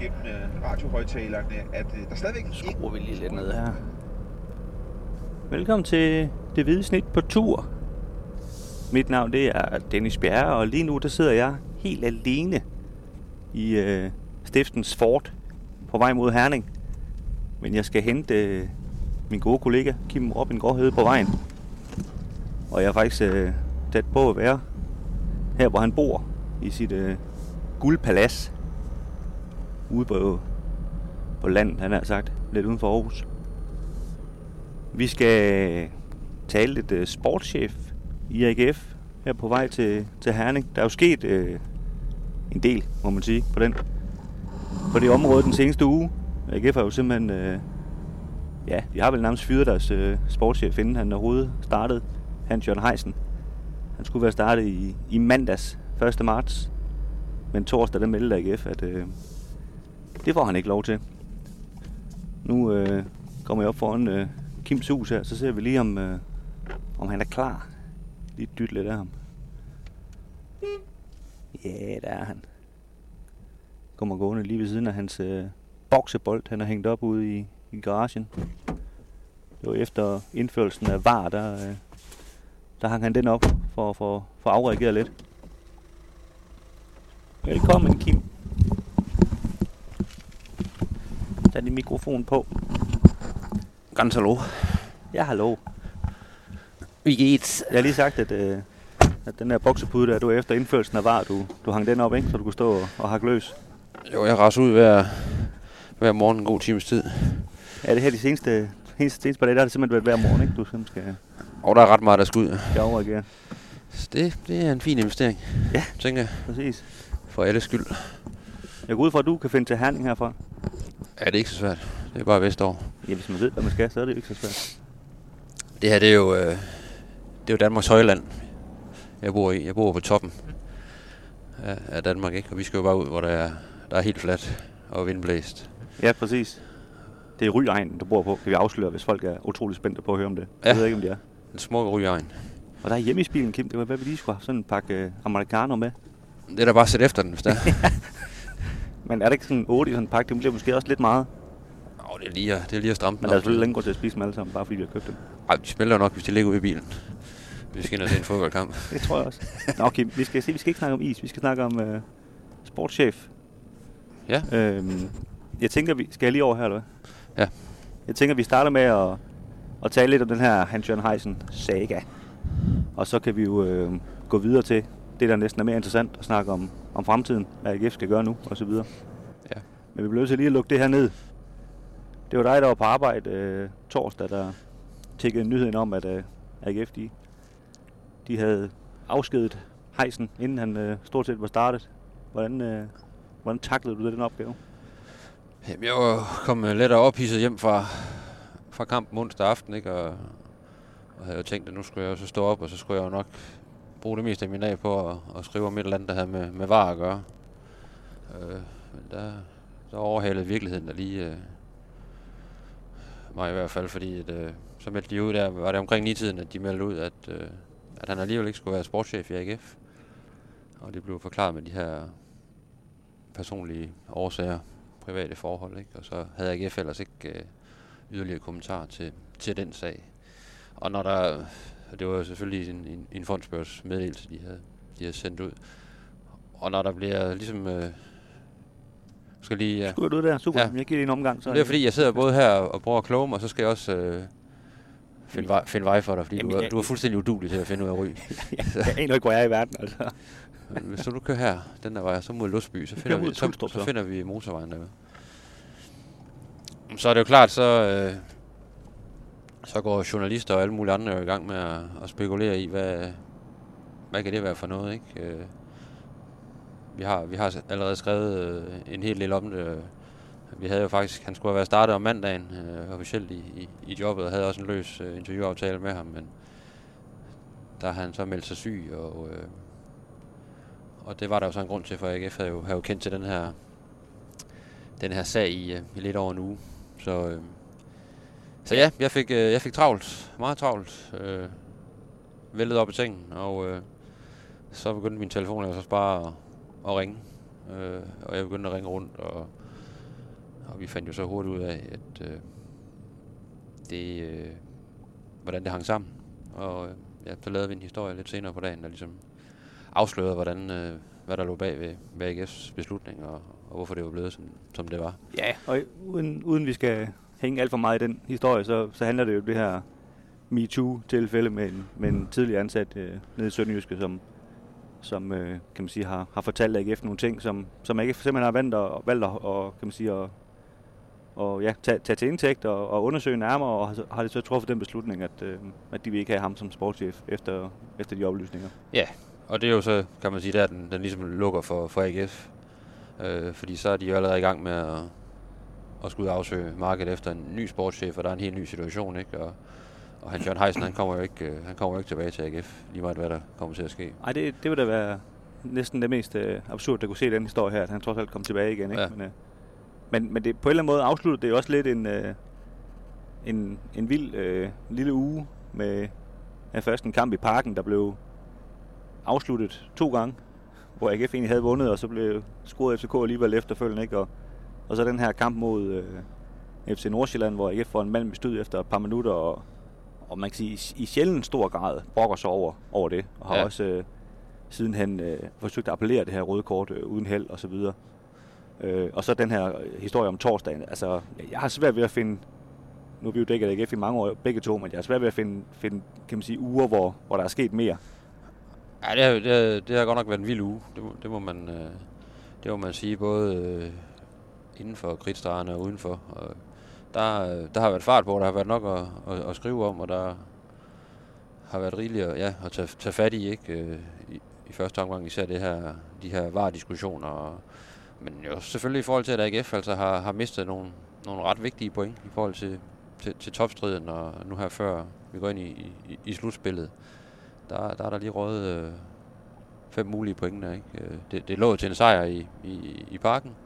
gennem øh, radiohøjtalerne, at øh, der stadigvæk ikke... Skruer vi lige lidt ned her. Velkommen til Det Hvide Snit på tur. Mit navn det er Dennis Bjerre, og lige nu der sidder jeg helt alene i øh, Stiftens Fort på vej mod Herning. Men jeg skal hente øh, min gode kollega Kim Robin Gårdhede på vejen. Og jeg er faktisk øh, tæt på at være her, hvor han bor i sit øh, guldpalads ude på, på landet, han har sagt, lidt uden for Aarhus. Vi skal tale lidt uh, sportschef i AGF her på vej til, til Herning. Der er jo sket uh, en del, må man sige, på den på det område den seneste uge. AGF har jo simpelthen, uh, ja, de har vel nærmest fyret deres uh, sportschef, inden han overhovedet startede, Hans Jørgen Heisen. Han skulle være startet i, i mandags, 1. marts. Men torsdag, der meldte AGF, at uh, det får han ikke lov til. Nu øh, kommer jeg op foran øh, Kims hus her, så ser vi lige, om, øh, om han er klar. Lige dyt lidt af ham. Ja, der er han. Kommer gående lige ved siden af hans øh, boksebold, han har hængt op ude i, i garagen. Det var efter indførelsen af VAR, der, øh, der hang han den op for, for, for at lidt. Velkommen, Kim. Tag din mikrofon på. Ganz hallo. Ja, hallo. Wie geht's? Jeg har lige sagt, at, øh, at den der boksepude der, du efter indførelsen af var, du, du hang den op, ikke? Så du kunne stå og, og hakke løs. Jo, jeg raser ud hver, hver morgen en god times tid. Ja, det her de seneste, seneste, seneste par dage, der har det simpelthen været hver morgen, ikke? Du simpelthen skal, Og der er ret meget, der skal ud. skal overreagere. Så det, det er en fin investering. Ja. Tænker jeg. Præcis. For alles skyld. Jeg går ud fra, at du kan finde til Herning herfra. Ja, det er ikke så svært. Det er bare vestover. Ja, hvis man ved, hvad man skal, så er det ikke så svært. Det her, det er jo, øh, det er jo Danmarks højland. Jeg bor i. Jeg bor på toppen af, af Danmark, ikke? Og vi skal jo bare ud, hvor der er, der er helt fladt og vindblæst. Ja, præcis. Det er Ryegnen, du bor på, kan vi afsløre, hvis folk er utrolig spændte på at høre om det. Ja. Jeg ved ikke, om det er. En smuk rygeegn. Og der er hjemme i spilen, Kim. Det var, hvad vi lige skulle have sådan en pakke øh, americano med. Det er da bare at sætte efter den, hvis der. Men er det ikke sådan 8 i sådan en pakke? Det bliver måske også lidt meget. Åh, det er lige at, det er lige at stramme Men der er selvfølgelig grund til at spise dem alle sammen, bare fordi vi har købt dem. Ej, de smelter nok, hvis de ligger ude i bilen. Vi skal ind og se en fodboldkamp. Det tror jeg også. Nå, okay, vi skal, se, vi skal ikke snakke om is, vi skal snakke om øh, sportschef. Ja. Øhm, jeg tænker, vi skal jeg lige over her, eller hvad? Ja. Jeg tænker, vi starter med at, at tale lidt om den her Hans-Jørgen Heisen saga. Og så kan vi jo øh, gå videre til det, der næsten er mere interessant at snakke om, om fremtiden, hvad AGF skal gøre nu, og så videre. Ja. Men vi bliver nødt til lige at lukke det her ned. Det var dig, der var på arbejde øh, torsdag, der tækkede nyheden om, at øh, AGF, de, de havde afskedet Heisen, inden han øh, stort set var startet. Hvordan, øh, hvordan taklede du den opgave? Jamen, jeg var kommet lidt og ophidset hjem fra, fra kampen onsdag aften, ikke? Og, og havde jo tænkt, at nu skulle jeg så stå op, og så skulle jeg jo nok bruge det meste af min dag på at, at skrive om et eller andet, der havde med, med var at gøre. Øh, men der, der overhalede virkeligheden der lige øh, mig i hvert fald, fordi at, øh, så meldte de ud der, var det omkring 9-tiden, at de meldte ud, at, øh, at han alligevel ikke skulle være sportschef i AGF. Og det blev forklaret med de her personlige årsager, private forhold, ikke? Og så havde AGF ellers ikke øh, yderligere kommentar til, til den sag. Og når der, det var jo selvfølgelig en, en, en fondsbørs meddelelse, de havde, de havde sendt ud. Og når der bliver ligesom, øh, skal lige, ja, er du der, super. Ja. Jeg giver dig en omgang. Så det er fordi, jeg sidder både her og prøver at kloge mig, og så skal jeg også øh, finde, vej, finde vej for dig, fordi Jamen, du, er, jeg- du er fuldstændig udulig til at finde ud af ryg. jeg aner ikke, hvor jeg er i verden, altså. Men Hvis du nu kører her, den der vej, så mod Lustby, så finder, vi, så, Tulstrup, så så. finder vi motorvejen derude. Så er det jo klart, så, øh, så går journalister og alle mulige andre jo i gang med at, at spekulere i, hvad, hvad kan det være for noget, ikke? Øh, vi har, vi har allerede skrevet øh, en hel del om det. Vi havde jo faktisk, han skulle have været startet om mandagen øh, officielt i, i, i jobbet, og havde også en løs øh, interviewaftale med ham, men der har han så meldt sig syg, og, øh, og det var der jo så en grund til, for AGF havde jo, havde jo kendt til den her, den her sag i, øh, i lidt over en uge. Så, øh, så ja, jeg fik, øh, jeg fik travlt, meget travlt, øh, væltet op i sengen, og øh, så begyndte min telefon altså bare at, at ringe. Øh, og jeg begyndte at ringe rundt og og vi fandt jo så hurtigt ud af, at øh, det, øh, hvordan det hang sammen. Og øh, ja, så lavede vi en historie lidt senere på dagen, der ligesom afslørede, hvordan, øh, hvad der lå bag ved, ved beslutning, og, og hvorfor det var blevet, som, som det var. Ja, og uden, uden vi skal hænge alt for meget i den historie, så, så handler det jo om det her MeToo-tilfælde med en, med en tidligere ansat øh, nede i Sønderjyske, som, som øh, kan man sige, har, har fortalt AGF nogle ting, som, som AGF simpelthen har valgt, og, valgt at, og, kan man sige, at, og ja, tage, tage til indtægt og, og undersøge nærmere, og har, har det så truffet den beslutning, at, øh, at de vil ikke have ham som sportschef efter, efter de oplysninger. Ja, og det er jo så, kan man sige, der den, den ligesom lukker for, for AGF. Øh, fordi så er de jo allerede i gang med at, at skulle afsøge markedet efter en ny sportschef, og der er en helt ny situation, ikke? Og, og Hans Jørgen Heisen, han kommer jo ikke, øh, han kommer jo ikke tilbage til AGF, lige meget hvad der kommer til at ske. Nej, det, det vil da være næsten det mest øh, absurd, at kunne se den historie her, at han trods alt kom tilbage igen. Ikke? Ja. Men, øh, men, men det, på en eller anden måde afsluttede det jo også lidt en, øh, en, en vild øh, lille uge med ja, først en kamp i parken, der blev afsluttet to gange, hvor AGF egentlig havde vundet, og så blev scoret FCK alligevel efterfølgende. Ikke? Og, og så den her kamp mod øh, FC Nordsjælland, hvor AGF får en mand bestyd efter et par minutter, og, og man kan sige, i- sjældent stor grad brokker sig over, over det, og har Ja. også øh, sidenhen øh, forsøgt at appellere det her røde kort øh, uden held og så videre. Øh, og så den her historie om torsdagen. Altså, jeg har svært ved at finde, nu er vi jo dækket AGF i mange år, begge to, men jeg har svært ved at finde, finde kan man sige, uger, hvor, hvor der er sket mere. Ja, det har, det, har, det har godt nok været en vild uge. Det, det må man, øh, det må man sige, både øh, inden for kridtstregerne og udenfor. Og der, der har været fart på, der har været nok at, at, at skrive om, og der har været rigeligt at, ja, at tage, tage fat i, ikke? Øh, I, I første omgang især det her, de her varediskussioner. Og, men jo selvfølgelig i forhold til, at AGF altså har, har mistet nogle, nogle ret vigtige point i forhold til, til, til topstriden, og nu her før vi går ind i, i, i slutspillet der, der er der lige rådet øh, fem mulige point der, ikke? Øh, det, det lå til en sejr i, i, i parken.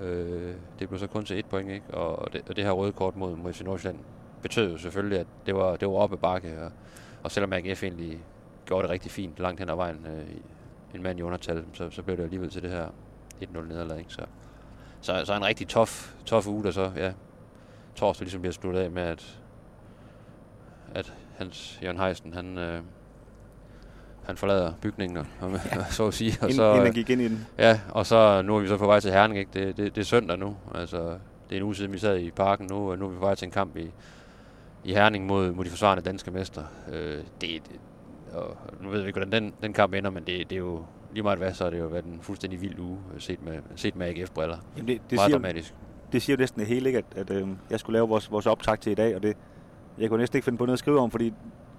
Øh, det blev så kun til et point, ikke? Og det, og det her røde kort mod, mod Nordsjælland betød jo selvfølgelig, at det var, det var oppe bakke. Og, og selvom AGF egentlig gjorde det rigtig fint langt hen ad vejen, øh, en mand i undertal, så, så blev det alligevel til det her 1-0 nederlag, ikke? Så, så, så en rigtig tof, tof uge, der så, ja, torsdag ligesom bliver sluttet af med, at, at Hans Jørgen Heisen, han, øh, han forlader bygningen, og, og, så at sige. Og Inden, så, inden han gik ind i den. Ja, og så nu er vi så på vej til Herning, ikke? Det, det, det er søndag nu. Altså, det er en uge siden, vi sad i parken nu, og nu er vi på vej til en kamp i, i Herning mod, mod de forsvarende danske mester. Øh, det, det, og nu ved vi ikke, hvordan den, den kamp ender, men det, det er jo lige meget hvad, så har det jo været en fuldstændig vild uge, set med, set med AGF-briller. Jamen det, det, Meget siger, dramatisk. det siger jo næsten det hele, ikke? At, at øh, jeg skulle lave vores, vores optag til i dag, og det, jeg kunne næsten ikke finde på noget at skrive om, fordi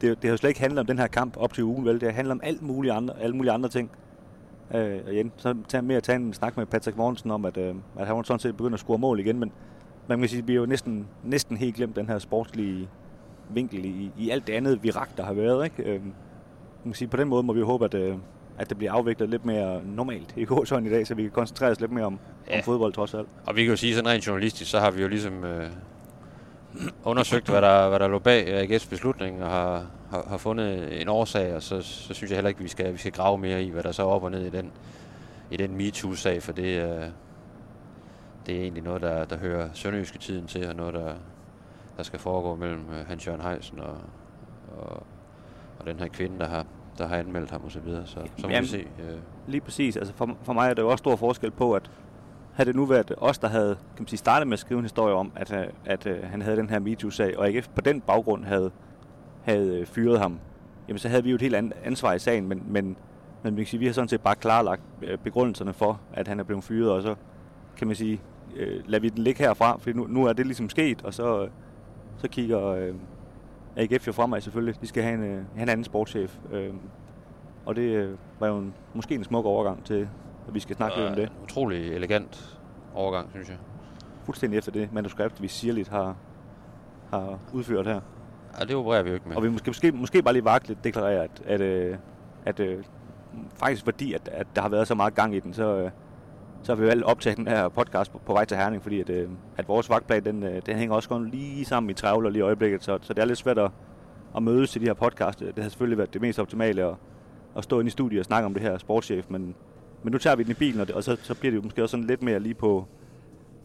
det, det har jo slet ikke handlet om den her kamp op til ugen, vel? Det handler om alt mulige andre, alle mulige andre ting. Øh, og igen, så tag med at tage en snak med Patrick Mortensen om, at, øh, at han sådan set begyndt at score mål igen, men man kan sige, at vi jo næsten, næsten helt glemt den her sportslige vinkel i, i alt det andet virak, der har været, ikke? Øh, man kan sige, på den måde må vi jo håbe, at, øh, at det bliver afviklet lidt mere normalt i gåsøjne i dag, så vi kan koncentrere os lidt mere om. Ja. om fodbold trods alt. Og vi kan jo sige sådan rent journalistisk, så har vi jo ligesom øh, undersøgt, hvad der, hvad der lå bag AGF's beslutning, og har, har, har fundet en årsag, og så, så synes jeg heller ikke, vi skal, vi skal grave mere i, hvad der så er op og ned i den, i den MeToo-sag, for det, øh, det er egentlig noget, der, der hører sønderjyske tiden til, og noget, der, der skal foregå mellem øh, Hans Jørgen Heisen og, og, og den her kvinde, der har, der har anmeldt ham osv. Så, så, så må vi Jamen, se. Øh, Lige præcis. Altså for, for mig er der jo også stor forskel på, at havde det nu været os, der havde kan man sige, startet med at skrive en historie om, at, øh, at, at han havde den her MeToo-sag, og AGF på den baggrund havde, havde øh, fyret ham, jamen så havde vi jo et helt andet ansvar i sagen, men, men, men man kan sige, vi har sådan set bare klarlagt begrundelserne for, at han er blevet fyret, og så kan man sige, øh, lader vi den ligge herfra, for nu, nu er det ligesom sket, og så, så kigger øh, AGF jo fremad selvfølgelig. De skal have en, øh, have en anden sportschef. Øh, og det øh, var jo en, måske en smuk overgang til, at vi skal snakke lidt om det. en utrolig elegant overgang, synes jeg. Fuldstændig efter det manuskript, vi sirligt har, har udført her. Ja, det opererer vi jo ikke med. Og vi måske, måske, måske bare lige vagtligt deklarere, at, at, øh, at øh, faktisk fordi, at, at der har været så meget gang i den, så, øh, så har vi valgt at optage den her podcast på, på vej til Herning, fordi at, øh, at vores vagtplan, den, øh, den hænger også kun lige sammen i travler lige i øjeblikket, så, så det er lidt svært at, at mødes til de her podcast. Det har selvfølgelig været det mest optimale at, at stå inde i studiet og snakke om det her sportschef, men, men nu tager vi den i bilen, og, det, og så, så bliver det jo måske også sådan lidt mere lige på,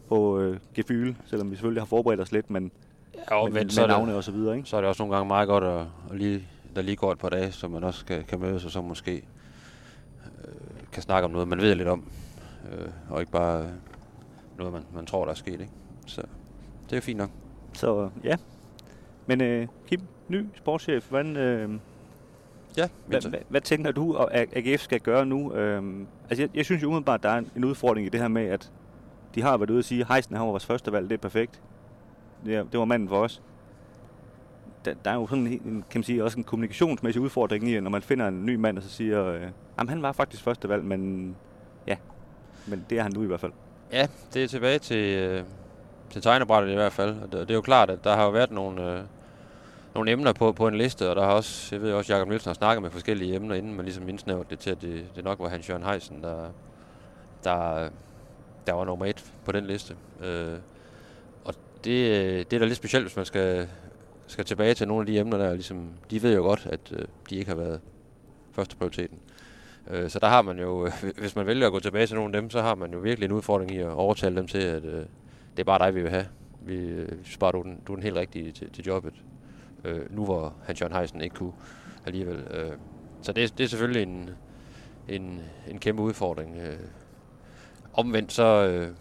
på øh, gefyl, selvom vi selvfølgelig har forberedt os lidt, men Ja, og med, men, med så, er navne det, og så videre, ikke? så er det også nogle gange meget godt, at, at lige, der lige går et par dage, så man også kan, kan mødes, og så måske øh, kan snakke om noget, man ved lidt om. Øh, og ikke bare øh, noget, man, man tror, der er sket. Ikke? Så det er jo fint nok. Så ja. Men øh, Kim, ny sportschef, hvordan, øh, Ja, hvad, hvad, hvad tænker du, at AGF skal gøre nu? Øh, altså jeg, jeg synes jo umiddelbart, at der er en, udfordring i det her med, at de har været ude og sige, at Heisen han var vores første valg, det er perfekt. Det, det var manden for os. Der, der er jo sådan en, en, kan man sige, også en kommunikationsmæssig udfordring i, når man finder en ny mand, og så siger, øh, jamen han var faktisk første valg, men ja, men det er han nu i hvert fald. Ja, det er tilbage til, øh, til tegnebrættet i hvert fald. Og det, det er jo klart, at der har jo været nogle, øh, nogle emner på, på en liste, og der har også, jeg ved også, Jakob Nielsen har snakket med forskellige emner, inden man ligesom indsnævret det til, at det, det nok var Hans Jørgen Heisen, der, der, der var nummer et på den liste. Øh, og det, det er da lidt specielt, hvis man skal, skal tilbage til nogle af de emner der. Ligesom, de ved jo godt, at øh, de ikke har været første prioriteten. Øh, så der har man jo, øh, hvis man vælger at gå tilbage til nogle af dem, så har man jo virkelig en udfordring i at overtale dem til, at øh, det er bare dig, vi vil have. Vi, øh, vi sparer du den, du er den helt rigtige til, til jobbet. Øh, nu hvor Hans Jørgen Heisen ikke kunne alligevel. Øh, så det, det er selvfølgelig en, en, en kæmpe udfordring. Øh, omvendt så... Øh,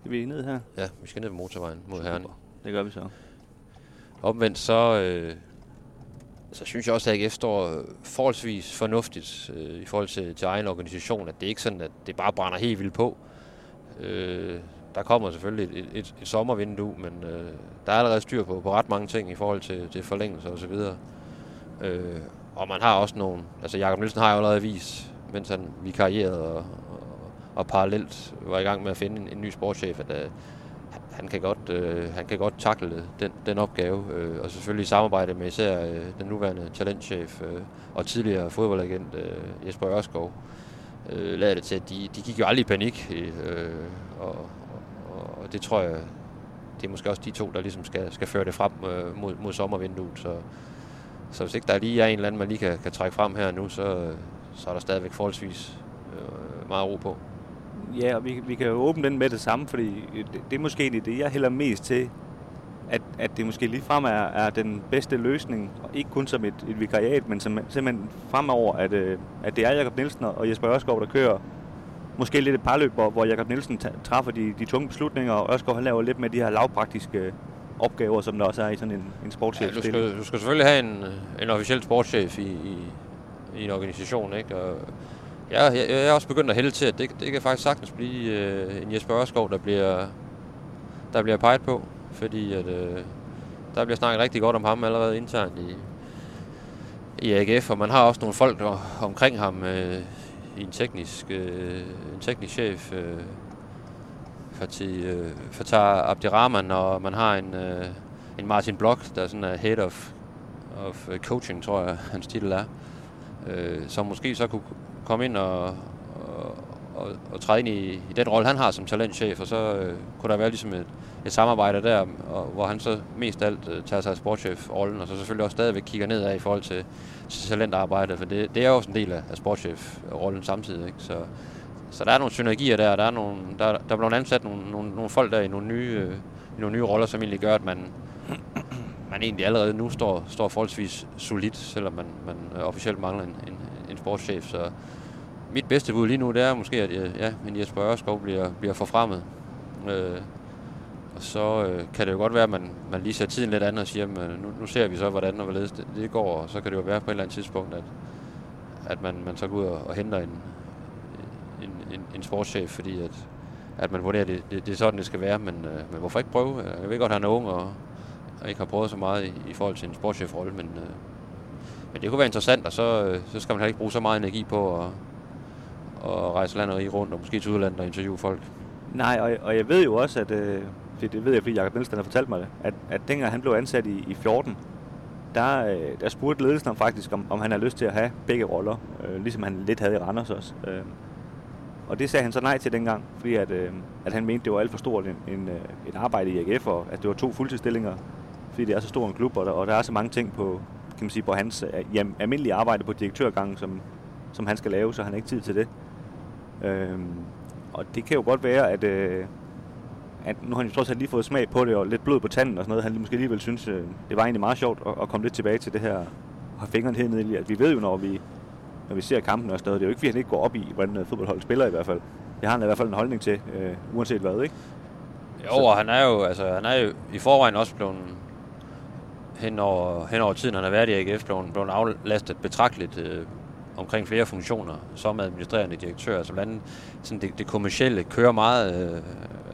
Skal vi ned her? ja, vi skal ned på motorvejen mod Herning. Det gør vi så. Omvendt så, øh, så synes jeg også, at AGF står øh, forholdsvis fornuftigt øh, i forhold til, til egen organisation. At det er ikke sådan, at det bare brænder helt vildt på. Øh, der kommer selvfølgelig et, et, et sommervindue, men øh, der er allerede styr på, på ret mange ting i forhold til, til forlængelser og så videre. Øh, og man har også nogle... Altså Jakob Nielsen har jo allerede vist, mens han vikarierede og, og, og parallelt var i gang med at finde en, en ny sportschef, at øh, han kan godt, øh, han kan godt takle den, den opgave, øh, og selvfølgelig i samarbejde med især øh, den nuværende talentchef øh, og tidligere fodboldagent øh, Jesper Ørskov, øh, lader det til, at de, de gik jo aldrig i panik, øh, og det tror jeg, det er måske også de to, der ligesom skal, skal føre det frem øh, mod, mod sommervinduet, så, så hvis ikke der lige er en eller anden, man lige kan, kan trække frem her nu, så, så er der stadigvæk forholdsvis øh, meget ro på. Ja, og vi, vi kan jo åbne den med det samme, fordi det, det er måske egentlig det, jeg hælder mest til, at, at det måske lige frem er, er den bedste løsning, og ikke kun som et, et vikariat, men som, simpelthen fremover, at, øh, at det er Jakob Nielsen og Jesper Ørskov, der kører måske lidt et parløb, hvor, hvor Jakob Nielsen træffer de, de tunge beslutninger, og Ørskov han laver lidt med de her lavpraktiske øh, opgaver, som der også er i sådan en, en Ja, sportschef du, skal, du skal selvfølgelig have en, øh, en officiel sportschef i, i, i en organisation, ikke? Og jeg, jeg, jeg er også begyndt at hælde til, at det, det kan faktisk sagtens blive øh, en Jesper Ørskov, der bliver, der bliver peget på. Fordi at, øh, der bliver snakket rigtig godt om ham allerede internt i, i AGF, og man har også nogle folk der, omkring ham øh, i en teknisk, øh, en teknisk chef, øh, Fatih, øh, Fatah Abdirahman, og man har en, øh, en Martin Blok, der er sådan er head of, of øh, coaching, tror jeg, hans titel er. Øh, som måske så kunne komme ind og, og, og, og træde ind i, i den rolle, han har som talentchef, og så øh, kunne der være ligesom et, et samarbejde der, og, hvor han så mest af alt øh, tager sig af sportschef-rollen, og så selvfølgelig også stadigvæk kigger nedad i forhold til, til talentarbejdet, for det, det er jo også en del af, af sportschef-rollen samtidig. Ikke? Så, så der er nogle synergier der, og der er, nogle, der, der er blevet ansat nogle, nogle, nogle folk der i nogle nye, øh, i nogle nye roller, som egentlig gør, at man, man egentlig allerede nu står, står forholdsvis solidt, selvom man, man øh, officielt mangler en, en, en sportschef. Så mit bedste bud lige nu, det er måske, at øh, ja, en Jesper Ørskov bliver, bliver forfremmet. Øh, og så øh, kan det jo godt være, at man, man lige ser tiden lidt andet og siger, at nu, nu ser vi så, hvordan og hvorledes det, det går, og så kan det jo være på et eller andet tidspunkt, at, at man, man så går ud og, og henter en, en, en, en sportschef, fordi at, at man vurderer, at det, det, det er sådan, det skal være, men, øh, men hvorfor ikke prøve? Øh, jeg ved godt, at han er ung og, og ikke har prøvet så meget i, i forhold til en sportschefrolle, men, øh, men det kunne være interessant, og så, øh, så skal man heller ikke bruge så meget energi på at, at rejse landet i rundt, og måske til udlandet og interviewe folk. Nej, og, og jeg ved jo også, at øh, det, det ved jeg, fordi Jakob Nielsen har fortalt mig det, at, at dengang han blev ansat i, i 14, der, øh, der spurgte ledelsen ham faktisk, om, om han havde lyst til at have begge roller, øh, ligesom han lidt havde i Randers også. Øh, og det sagde han så nej til dengang, fordi at, øh, at han mente, det var alt for stort en, en, en et arbejde i AGF, og at det var to fuldtidsstillinger, fordi det er så stor en klub, og der, og der er så mange ting på, kan man sige, på hans øh, jam, almindelige arbejde på direktørgangen, som, som han skal lave, så han har ikke tid til det. Øh, og det kan jo godt være, at, øh, at nu har han jo trods alt lige fået smag på det, og lidt blod på tanden og sådan noget. Han måske alligevel synes, øh, det var egentlig meget sjovt at, at komme lidt tilbage til det her, og have fingrene hernede i. At vi ved jo, når vi, når vi ser kampen og sådan noget, det er jo ikke, fordi han ikke går op i, hvordan fodboldholdet fodboldhold spiller i hvert fald. Det har han i hvert fald en holdning til, øh, uanset hvad, ikke? Jo, og han er jo, altså, han er jo i forvejen også blevet hen over, hen over tiden, han har været i AGF, blevet, blevet aflastet betragteligt øh, omkring flere funktioner som administrerende direktør. Altså blandt andet sådan det, det kommercielle kører meget øh,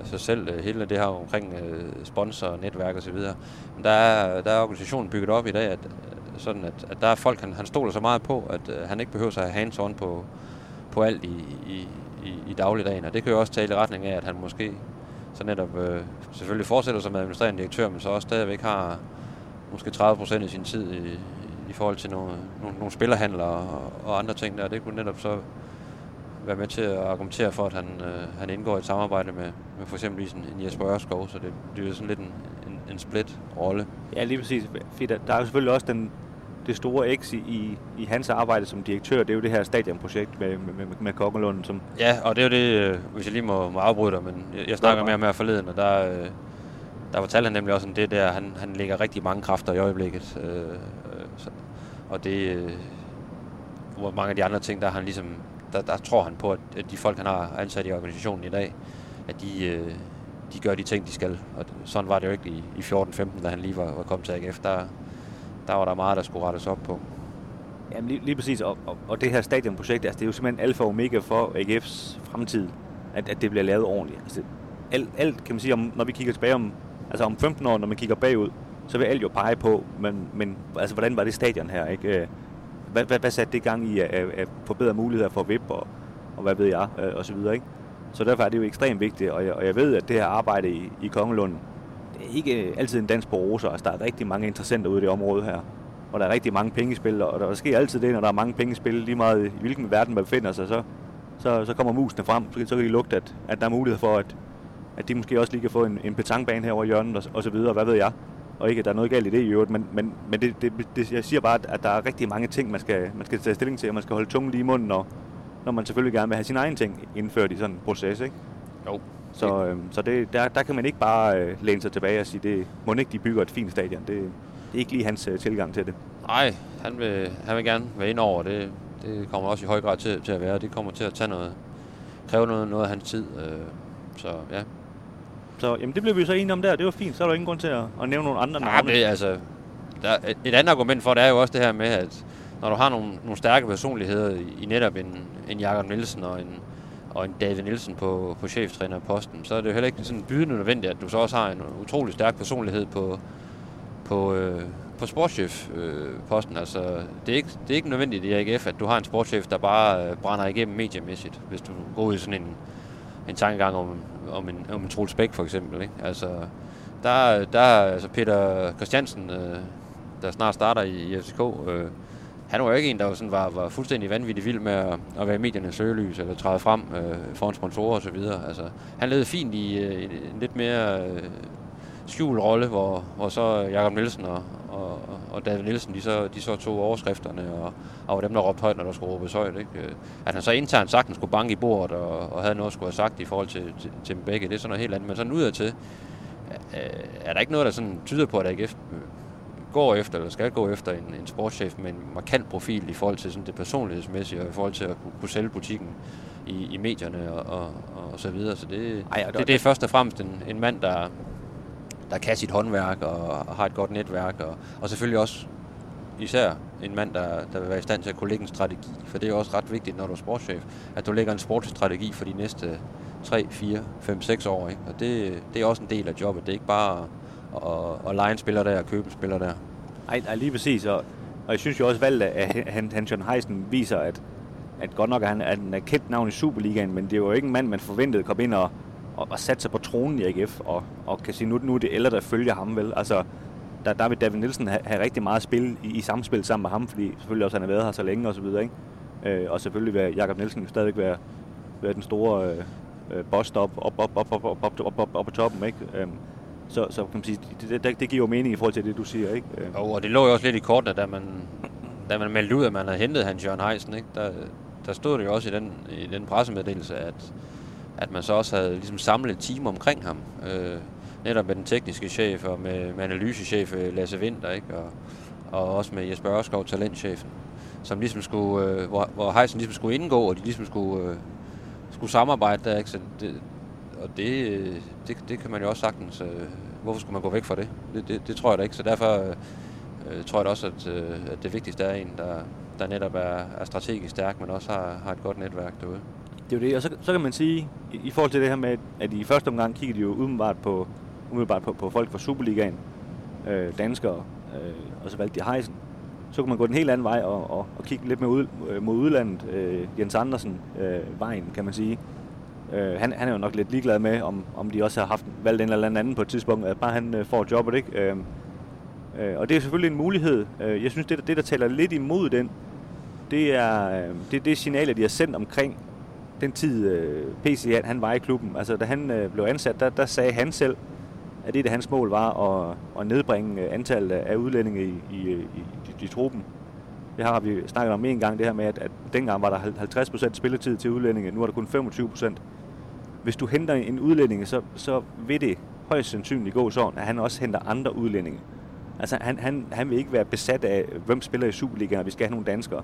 af sig selv, øh, hele det her omkring øh, sponsor, netværk osv. Men der er, der er organisationen bygget op i dag, at, øh, sådan at, at der er folk, han, han stoler så meget på, at øh, han ikke behøver at have hands-on på, på alt i, i, i, i dagligdagen. Og det kan jo også tale i retning af, at han måske så netop øh, selvfølgelig fortsætter som administrerende direktør, men så også stadigvæk har måske 30% af sin tid i, i forhold til nogle, nogle, nogle spillerhandler og, og andre ting der. Det kunne netop så være med til at argumentere for, at han, øh, han indgår i et samarbejde med, med for eksempel en, en Jesper Ørskov, så det, det er sådan lidt en, en, en split rolle. Ja, lige præcis. Fordi der, der er jo selvfølgelig også den, det store X i, i, i hans arbejde som direktør, det er jo det her stadionprojekt med, med, med, med Kokkelund. Som ja, og det er jo det, øh, hvis jeg lige må, må afbryde dig, men jeg, jeg snakker mere med ham forleden, og der, øh, der fortalte han nemlig også om det der, han, han lægger rigtig mange kræfter i øjeblikket. Øh, øh, så, og det, øh, hvor mange af de andre ting, der han ligesom, der, der tror han på, at, at de folk, han har ansat i organisationen i dag, at de, øh, de gør de ting, de skal. Og sådan var det jo ikke i, i 14-15, da han lige var, var kommet til AGF. Der, der var der meget, der skulle rettes op på. Jamen lige, lige præcis, og, og, og det her stadionprojekt, altså det er jo simpelthen alfa og omega for AGF's fremtid, at, at det bliver lavet ordentligt. Altså, alt, alt kan man sige, om, når vi kigger tilbage om, altså om 15 år, når man kigger bagud, så vil alt jo pege på, men, men altså, hvordan var det stadion her? Ikke? Øh, hvad, hvad, hvad satte det gang i at, forbedre muligheder for VIP og, og hvad ved jeg, øh, og så videre, ikke? Så derfor er det jo ekstremt vigtigt, og jeg, og jeg ved, at det her arbejde i, i Kongelund, det er ikke altid en dans på roser. Altså, der er rigtig mange interessenter ude i det område her. Og der er rigtig mange pengespil, og der sker altid det, når der er mange pengespil, lige meget i hvilken verden man befinder sig, så, så, så kommer musene frem, så, så kan de lugte, at, at der er mulighed for, at, at de måske også lige kan få en, en petangbane her over hjørnet, og, og så videre, hvad ved jeg. Og ikke, at der er noget galt i det i øvrigt, men, men, men det, det, det, jeg siger bare, at der er rigtig mange ting, man skal, man skal tage stilling til, og man skal holde tungen lige i munden, når, når man selvfølgelig gerne vil have sine egne ting indført i sådan en proces, ikke? Jo. Så, øh, så det, der, der kan man ikke bare øh, læne sig tilbage og sige, det må ikke de bygger et fint stadion. Det, det er ikke lige hans øh, tilgang til det. Nej, han vil, han vil gerne være ind over det. Det kommer også i høj grad til, til at være. Det kommer til at tage noget, kræve noget, noget af hans tid. Øh, så ja, så jamen, det blev vi så enige om der. Det var fint. Så er der ingen grund til at, at nævne nogle andre navne. det, altså, der, et- et andet argument for det er jo også det her med, at når du har nogle, nogle stærke personligheder i, netop en, en Jakob Nielsen og en, og en David Nielsen på, på cheftrænerposten, så er det jo heller ikke sådan bydende nødvendigt, at du så også har en utrolig stærk personlighed på, på, øh, på sportschef-posten. altså, det er, ikke, det er ikke nødvendigt i AGF, at du har en sportschef, der bare øh, brænder igennem mediemæssigt, hvis du går ud i sådan en, en tankegang om, om en, om en Troels Bæk for eksempel. Ikke? Altså, der, der altså Peter Christiansen, øh, der snart starter i, i FCK, øh, han var jo ikke en, der var, sådan, var, var fuldstændig vanvittig vild med at, at være i mediernes søgelys, eller træde frem øh, foran sponsorer osv. Altså, han levede fint i øh, en lidt mere øh, skjult rolle, hvor, hvor så Jakob Nielsen og, og, og David Nielsen, de så, de så tog overskrifterne, og, og var dem, der råbte højt, når der skulle råbes højt. Ikke? Øh, At han så internt sagtens skulle banke i bordet, og, og havde noget at skulle have sagt i forhold til, til, til dem begge, det er sådan noget helt andet. Men sådan udadtil, øh, er der ikke noget, der sådan tyder på, at AGF går efter, eller skal gå efter en, en sportschef med en markant profil i forhold til sådan det personlighedsmæssige, og i forhold til at kunne, kunne sælge butikken i, i medierne og, og, og så videre. Så det, Ej, og det, det er først og fremmest en, en mand, der, der kan sit håndværk og, og har et godt netværk, og, og selvfølgelig også især en mand, der, der vil være i stand til at kunne lægge en strategi, for det er også ret vigtigt, når du er sportschef, at du lægger en sportsstrategi for de næste 3, 4, 5, 6 år. Ikke? Og det, det er også en del af jobbet. Det er ikke bare at, at, at lege en spiller der og købe en spiller der. Ej, ej, lige præcis. Og, og jeg synes jo også, valget af Han- han John Heisen viser, at, at godt nok er han, at han er kendt navn i Superligaen, men det er jo ikke en mand, man forventede kom ind og, og, og satte sig på tronen i AGF, og, og kan sige, nu, nu er det eller der følger ham vel. Altså, der, der vil David Nielsen have, have rigtig meget spil i, i samspil sammen med ham, fordi selvfølgelig også han har været her så længe og så videre, ikke? Øh, og selvfølgelig vil Jakob Nielsen stadigvæk være, være den store øh, øh boss op, op, op, op, op, op, op, op, op, op på toppen, ikke? Øhm, så, så kan man sige, det, det, det giver jo mening i forhold til det, du siger, ikke? Øh, Og, og det lå jo også lidt i kortene, da man, da man meldte ud, at man havde hentet Hans Jørgen Heisen. Ikke? Der, der stod det jo også i den, i den pressemeddelelse, at, at man så også havde ligesom samlet et team omkring ham. Øh, netop med den tekniske chef og med, med analysechef øh, Lasse Winter, ikke? Og, og også med Jesper Ørskov, talentchefen, som ligesom skulle, øh, hvor, hvor Heisen ligesom skulle indgå, og de ligesom skulle, øh, skulle samarbejde der, ikke? Så det, og det, øh, det, det kan man jo også sagtens, øh, hvorfor skulle man gå væk fra det? Det, det, det tror jeg da ikke, så derfor øh, øh, tror jeg da også, at, øh, at det vigtigste er en, der, der netop er, er strategisk stærk, men også har, har et godt netværk derude. Det er jo det, og så, så kan man sige, i, i forhold til det her med, at i første omgang kigger de jo umiddelbart på, umiddelbart på, på folk fra Superligaen, øh, danskere, øh, og så valgte de Heisen. Så kan man gå den helt anden vej og, og, og kigge lidt mere ud, øh, mod udlandet. Øh, Jens Andersen, øh, vejen, kan man sige. Øh, han, han er jo nok lidt ligeglad med, om, om de også har haft valgt en eller anden på et tidspunkt, at bare han øh, får jobbet, ikke? Øh, øh, og det er selvfølgelig en mulighed. Øh, jeg synes, det, det der taler lidt imod den, det er øh, det, det signal, de har sendt omkring den tid, øh, PC han, han var i klubben. Altså, da han øh, blev ansat, der, der sagde han selv, at det, det hans mål var at, at nedbringe øh, antallet af udlændinge i, i, øh, i, i, i truppen. Det har vi snakket om en gang, det her med, at, at dengang var der 50% spilletid til udlændinge, nu er der kun 25%. Hvis du henter en udlænding, så, så vil det højst sandsynligt gå sådan, at han også henter andre udlændinge. Altså, han, han, han vil ikke være besat af, hvem spiller i Superligaen, og vi skal have nogle danskere.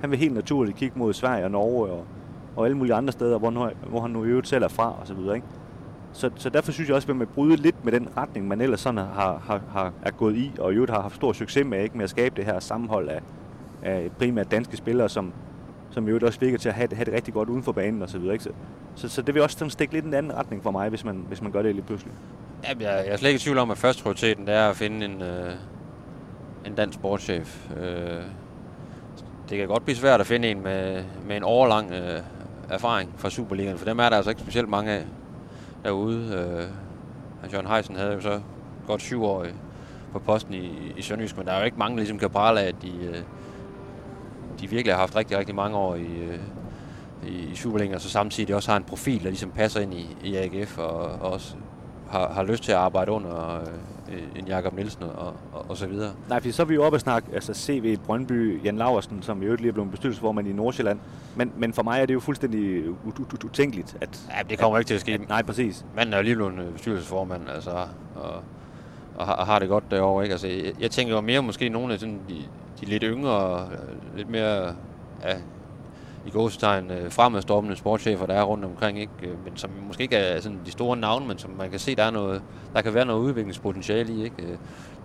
Han vil helt naturligt kigge mod Sverige og Norge og, og alle mulige andre steder, hvor, hvor han nu i øvrigt selv er fra og så videre, ikke? Så, så derfor synes jeg også, at man bryde lidt med den retning, man ellers sådan har, har, har, er gået i, og i øvrigt har haft stor succes med, ikke? med at skabe det her sammenhold af, af primært danske spillere, som, som i øvrigt også virker til at have, have det rigtig godt uden for banen og så videre. Ikke? Så, så, så det vil også sådan stikke lidt en anden retning for mig, hvis man, hvis man gør det lige pludselig. Ja, jeg, jeg er slet ikke i tvivl om, at første prioriteten er at finde en, øh, en dansk sportschef. Øh, det kan godt blive svært at finde en med, med en overlang øh, erfaring fra Superligaen, for dem er der altså ikke specielt mange af derude. Øh, Jørgen Heisen havde jo så godt syv år på posten i, i Sønderjysk, men der er jo ikke mange, der ligesom kan prale af, at de, øh, de virkelig har haft rigtig, rigtig mange år i, øh, i, i Superligaen, og så samtidig også har en profil, der ligesom passer ind i, i AGF, og, og også har, har lyst til at arbejde under øh, en Jakob Nielsen og, og, og så videre. Nej, for så er vi jo oppe og snakke altså CV Brøndby, Jan Laversen, som i øvrigt lige er blevet bestyrelsesformand i Nordsjælland. Men, men for mig er det jo fuldstændig utænkeligt, at... Ja, det kommer at, ikke til at ske. At, nej, præcis. Manden er jo lige blevet bestyrelsesformand, altså, og, og, har, og har det godt derovre, ikke? Altså, jeg, jeg tænker jo mere måske nogle af sådan, de, de lidt yngre, lidt mere ja, i gåstegn øh, fremadstormende sportschefer, der er rundt omkring, ikke? Øh, men som måske ikke er sådan de store navne, men som man kan se, der, er noget, der kan være noget udviklingspotentiale i. Ikke? Øh,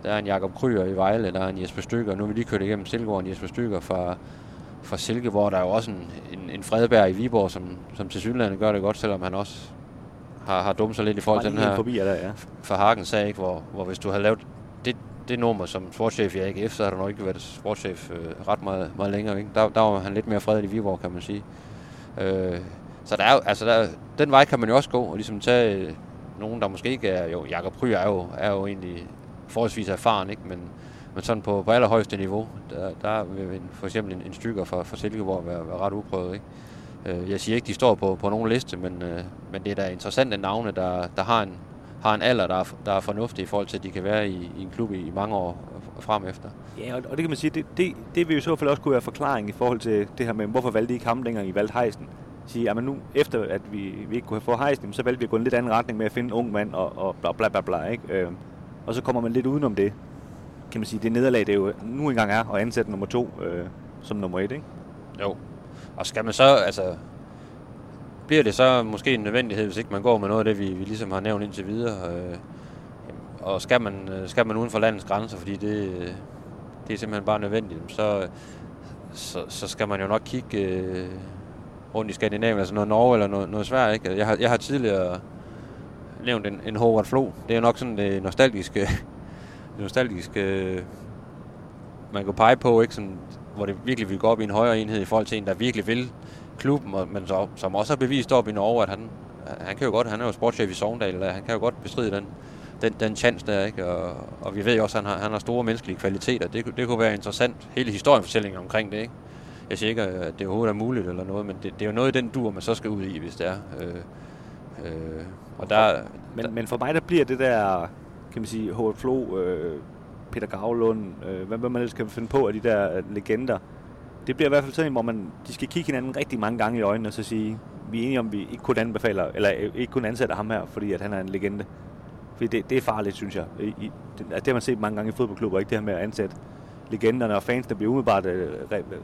der er en Jakob Kryer i Vejle, der er en Jesper Stykker, nu er vi lige kørt igennem Silkeborg, en Jesper Stykker fra, fra Silkeborg, der er jo også en, en, en Fredberg i Viborg, som, som til synligheden gør det godt, selvom han også har, har dummet sig lidt i forhold til den her forbi, der, ja. for Hagen sag, ikke? Hvor, hvor hvis du havde lavet det, det nummer som sportschef i AGF, så har han nok ikke været sportschef øh, ret meget, meget længere. Ikke? Der, der var han lidt mere fredelig i Viborg, kan man sige. Øh, så der er jo, altså der, den vej kan man jo også gå, og ligesom tage øh, nogen, der måske ikke er, jo, Jakob Pry er jo, er jo egentlig forholdsvis erfaren, ikke? Men, men sådan på, på allerhøjeste niveau, der, der vil en, for eksempel en, en stykker fra, fra Silkeborg være, være ret uprøvet, ikke? Øh, jeg siger ikke, de står på, på nogen liste, men, øh, men det er da interessante navne, der, der har en, har en alder, der er, der er fornuftig i forhold til, at de kan være i, i en klub i, i mange år frem efter. Ja, og, og det kan man sige, det, det, det vil jo i så fald også kunne være forklaring i forhold til det her med, hvorfor valgte I ikke ham, dengang I valgte Heisen? Sige, at nu, efter at vi, vi ikke kunne få Heisen, så valgte vi at gå en lidt anden retning med at finde en ung mand og, og bla bla bla bla, ikke? Øh, og så kommer man lidt udenom det. Kan man sige, det nederlag, det jo nu engang er at ansætte nummer to øh, som nummer et, ikke? Jo. Og skal man så, altså, bliver det så måske en nødvendighed, hvis ikke man går med noget af det, vi, vi ligesom har nævnt indtil videre. Øh, og skal man, øh, skal man uden for landets grænser, fordi det, det er simpelthen bare nødvendigt, så, så, så skal man jo nok kigge øh, rundt i Skandinavien, altså noget Norge eller noget, noget Sverige. Ikke? Jeg, har, jeg har tidligere nævnt en, en Howard Flo. Det er nok sådan det nostalgiske, det nostalgiske øh, man kan pege på, ikke? Sådan, hvor det virkelig vil gå op i en højere enhed i forhold til en, der virkelig vil klubben, og, men så, som også har bevist op i Norge, at han, han kan jo godt, han er jo sportschef i Sogndal, han kan jo godt bestride den, den, den chance der, ikke? Og, og vi ved jo også, at han har, han har store menneskelige kvaliteter. Det, det kunne være interessant, hele historiefortællingen omkring det, ikke? Jeg siger ikke, at det overhovedet er muligt eller noget, men det, det er jo noget i den dur, man så skal ud i, hvis det er. Øh, øh, og der, men, der, men for mig, der bliver det der, kan man sige, H.F. Flo, øh, Peter Gavlund, øh, hvad man ellers kan finde på af de der øh, legender, det bliver i hvert fald sådan hvor man, de skal kigge hinanden rigtig mange gange i øjnene og så sige, vi er enige om, vi ikke kun anbefaler, eller øh, ikke kun ansætter ham her, fordi at han er en legende. Fordi det, det er farligt, synes jeg. I, i, det, det har man set mange gange i fodboldklubber, ikke det her med at ansætte legenderne, og fansene bliver umiddelbart øh,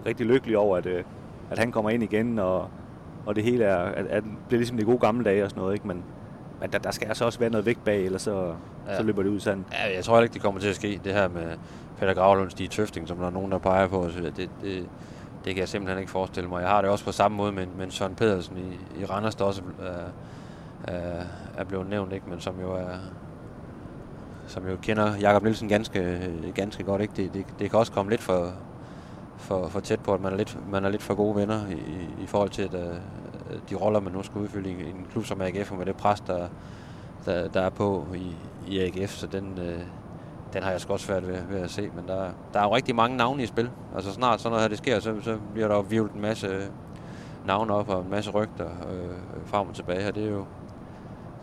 rigtig lykkelige over, at, øh, at han kommer ind igen, og, og det hele er, at, at bliver ligesom de gode gamle dage og sådan noget, ikke? Men, men der, der skal altså også være noget vægt bag, ellers så, ja. så løber det ud sådan. Ja, jeg tror ikke, det kommer til at ske, det her med Peter Gravlund, Stig Tøfting, som der er nogen, der peger på. Så det, det, det kan jeg simpelthen ikke forestille mig. Jeg har det også på samme måde med, med Søren Pedersen i, i Randers, der også er, er, er blevet nævnt, ikke? men som jo er, som jo kender Jakob Nielsen ganske, ganske godt. Ikke? Det, det, det kan også komme lidt for, for, for tæt på, at man er lidt, man er lidt for gode venner i, i forhold til øh, at, de roller, man nu skal udfylde i en klub som AGF, og med det pres, der, der, der er på i, i AGF. Så den, øh, den har jeg sgu også svært ved, ved at se. Men der, der er jo rigtig mange navne i spil. Altså snart sådan noget her det sker, så, så bliver der jo vivlet en masse øh, navne op og en masse rygter øh, øh, frem og tilbage. Og det er jo,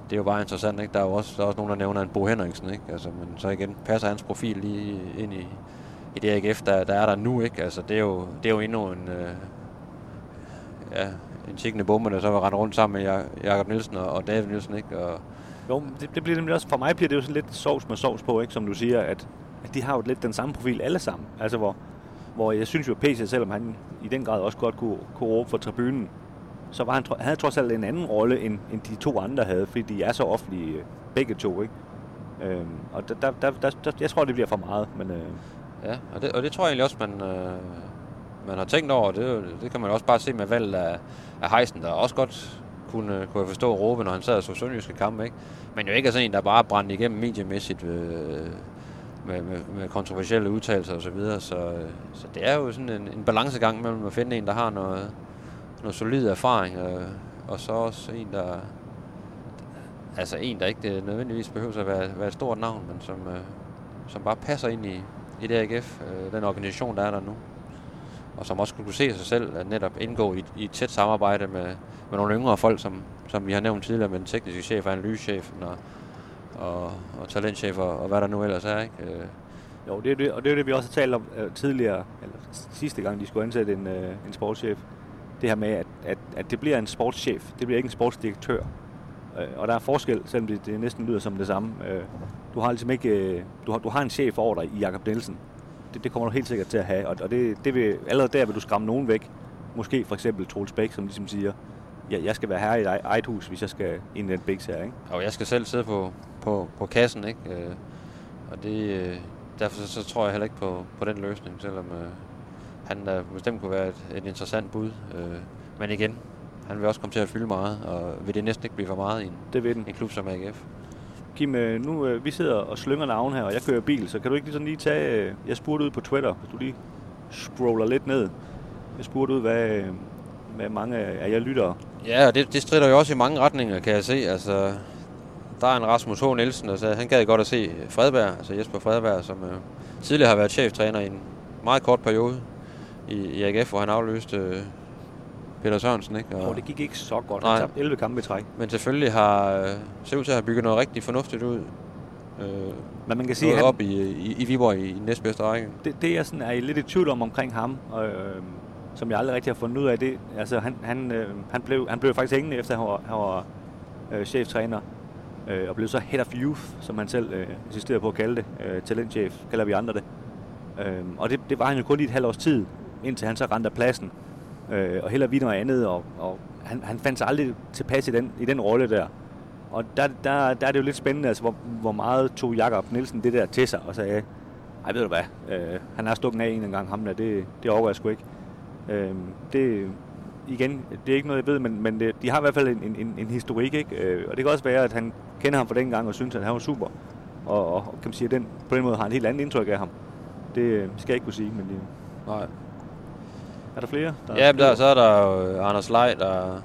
det er jo bare interessant, ikke? Der er jo også, der er også nogen, der nævner en Bo Henriksen, ikke? Altså, men så igen, passer hans profil lige ind i, i det AGF, der, der er der nu, ikke? Altså, det er jo, det er jo endnu en, øh, ja, en tikkende bombe, der så var rende rundt sammen med Jakob Nielsen og, og David Nielsen, ikke? Og, jo, det, det bliver nemlig også, for mig bliver det jo sådan lidt sovs med sovs på, ikke? Som du siger, at, at de har jo lidt den samme profil alle sammen. Altså, hvor, hvor jeg synes jo, at PC, selvom han i den grad også godt kunne, kunne råbe for tribunen, så var han, han havde trods alt en anden rolle, end, end de to andre havde, fordi de er så offentlige øh, begge to, ikke? Øhm, og der, der, der, der, jeg tror, det bliver for meget, men... Øh, ja, og det, og det tror jeg egentlig også, man, øh, man har tænkt over. Det, det kan man også bare se med valget af, af Heisen, der også godt kunne, øh, kunne jeg forstå råbe, når han sad og så sønderjyske kampe, ikke? Men jo ikke sådan en, der bare brændte igennem mediemæssigt øh, med, med, med kontroversielle udtalelser osv. Så, videre. så, øh, så det er jo sådan en, en balancegang mellem at finde en, der har noget, noget solid erfaring, øh, og så også en, der altså en, der ikke øh, nødvendigvis behøver at være, være et stort navn, men som, øh, som bare passer ind i, i det øh, den organisation, der er der nu. Og som også kunne se sig selv at netop indgå i, i et tæt samarbejde med, med nogle yngre folk, som, som vi har nævnt tidligere, med den tekniske chef og analysechefen og, og, og talentchef og, og hvad der nu ellers er. Ikke? Øh. Jo, det er det, og det er det, vi også har talt om øh, tidligere, eller sidste gang, de skulle ansætte en, øh, en sportschef det her med, at, at, at det bliver en sportschef. Det bliver ikke en sportsdirektør. Øh, og der er forskel, selvom det, det næsten lyder som det samme. Øh, du har ligesom ikke, øh, du har, du har en chef over dig i Jakob Nielsen. Det, det kommer du helt sikkert til at have, og, og det, det vil, allerede der vil du skræmme nogen væk. Måske for eksempel Troels Bæk, som ligesom siger, ja, jeg skal være her i eget hus, hvis jeg skal ind i den Bæks her, ikke? Og jeg skal selv sidde på, på, på kassen, ikke? Øh, og det, øh, derfor så, så tror jeg heller ikke på, på den løsning, selvom øh, han der bestemt kunne være et, et interessant bud. Øh, men igen, han vil også komme til at fylde meget, og vil det næsten ikke blive for meget i en, det vil den. en klub som AGF. Kim, øh, nu øh, vi sidder og slynger navn her, og jeg kører bil, så kan du ikke lige sådan lige tage... Øh, jeg spurgte ud på Twitter, hvis du lige scroller lidt ned. Jeg spurgte ud, hvad, hvad mange af jer lytter. Ja, og det, det strider jo også i mange retninger, kan jeg se. Altså, der er en Rasmus H. Nielsen, der sagde, han gad godt at se Fredberg, altså Jesper Fredberg, som øh, tidligere har været cheftræner i en meget kort periode i, i AGF, hvor han afløste øh, Peter Sørensen. Ikke? Og, oh, det gik ikke så godt. Han tabte 11 kampe i træk. Men selvfølgelig har øh, ser ud til at have bygget noget rigtig fornuftigt ud. Øh, Men man kan sige, han, op i, i, i Viborg i, i næstbedste række. Det, det jeg sådan er lidt i tvivl om omkring ham, øh, som jeg aldrig rigtig har fundet ud af, det, altså han, han, øh, han, blev, han blev faktisk hængende efter, at han var, han var øh, cheftræner. Øh, og blev så head of youth, som han selv øh, insisterede på at kalde det. Øh, talentchef, kalder vi andre det. Øh, og det, det var han jo kun i et halvt års tid, indtil han så rendte af pladsen øh, og heller vide noget andet, og, og han, han fandt sig aldrig tilpas i den, i den rolle der. Og der, der, der er det jo lidt spændende, altså, hvor, hvor meget tog Jakob Nielsen det der til sig, og sagde, ej, ved du hvad, øh, han er stukket af en gang, ham der, det, det overgår jeg sgu ikke. Øh, det, igen, det er ikke noget, jeg ved, men, men det, de har i hvert fald en, en, en historik, ikke? Øh, og det kan også være, at han kender ham fra den gang og synes, at han var super. Og, og kan man sige, at den, på den måde har han et helt andet indtryk af ham. Det øh, skal jeg ikke kunne sige, men Øh. Nej. Er der flere? Der ja, er der, så er der jo Anders Lej, der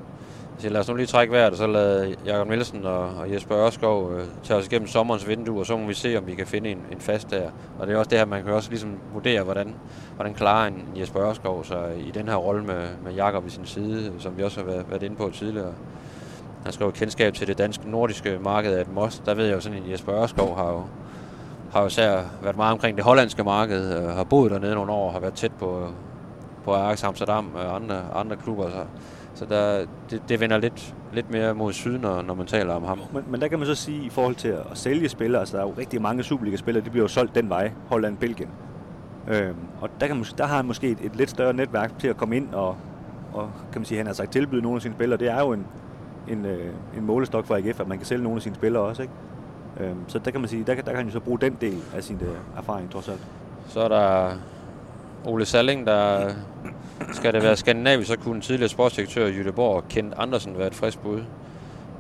siger, lad os nu lige trække vejret, og så lade Jakob Nielsen og, og Jesper Ørskov øh, tage os igennem sommerens vindue, og så må vi se, om vi kan finde en, en fast der. Og det er også det her, man kan også ligesom vurdere, hvordan, hvordan klarer en Jesper Ørskov sig i den her rolle med, med Jakob i sin side, som vi også har været, været inde på tidligere. Han skrev kendskab til det danske nordiske marked af et most. Der ved jeg jo sådan, at Jesper Ørskov har jo har jo især været meget omkring det hollandske marked, øh, har boet dernede nogle år, har været tæt på, på Ajax Amsterdam og andre, andre klubber. Så, Så der, det, det vender lidt, lidt mere mod syd, når, når man taler om ham. Men, men der kan man så sige, i forhold til at sælge spillere, altså der er jo rigtig mange Superliga-spillere, de bliver jo solgt den vej, Holland, Belgien. Øhm, og der, kan man, der har han måske et, et lidt større netværk til at komme ind og, og kan man sige, han har sagt tilbyde nogle af sine spillere. Det er jo en, en, øh, en målestok for AGF, at man kan sælge nogle af sine spillere også, ikke? Øhm, så der kan man sige, der, der kan han jo så bruge den del af sin øh, erfaring, trods alt. Så er der Ole Salling, der skal det være skandinavisk, så kunne tidligere sportsdirektør i Jødeborg, Kent Andersen, være et frisk bud.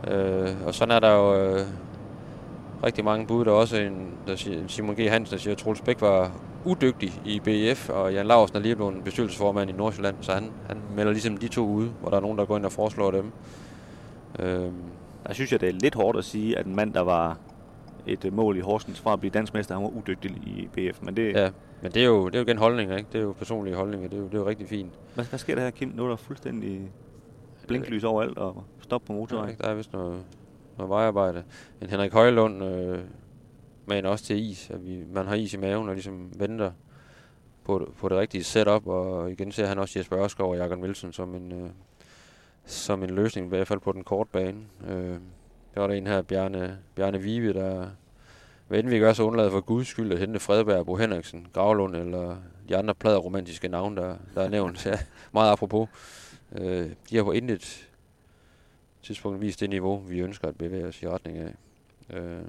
Øh, og sådan er der jo øh, rigtig mange bud. Der er også en, der siger, Simon G. Hansen, der siger, at Troels Bæk var udygtig i BF, og Jan Larsen er lige blevet bestyrelsesformand i Nordsjælland, så han, han melder ligesom de to ude, hvor der er nogen, der går ind og foreslår dem. Øh, der synes jeg, det er lidt hårdt at sige, at en mand, der var et mål i Horsens fra at blive dansmester, han var udygtig i BF. Men det, ja, men det er jo, det er jo igen holdninger, ikke? Det er jo personlige holdninger, det er jo, det er jo rigtig fint. Hvad, hvad sker der her, Kim? Nu er der fuldstændig blinklys overalt og stop på motorvejen. Ja, der er vist noget, noget vejarbejde. En Henrik Højlund øh, en også til is. At vi, man har is i maven og ligesom venter på, på det rigtige setup. Og igen ser han også Jesper Ørskov og Jakob Wilson som en, øh, som en løsning, i hvert fald på den korte bane. Øh, der var der en her, Bjarne, Bjarne Vive, der hvad end vi gør, så undlade for guds skyld at hente Fredberg, Bo Henriksen, Gravlund eller de andre plader romantiske navne, der, der er nævnt. Ja, meget apropos. Øh, de har på intet tidspunkt vist det niveau, vi ønsker at bevæge os i retning af. Øh,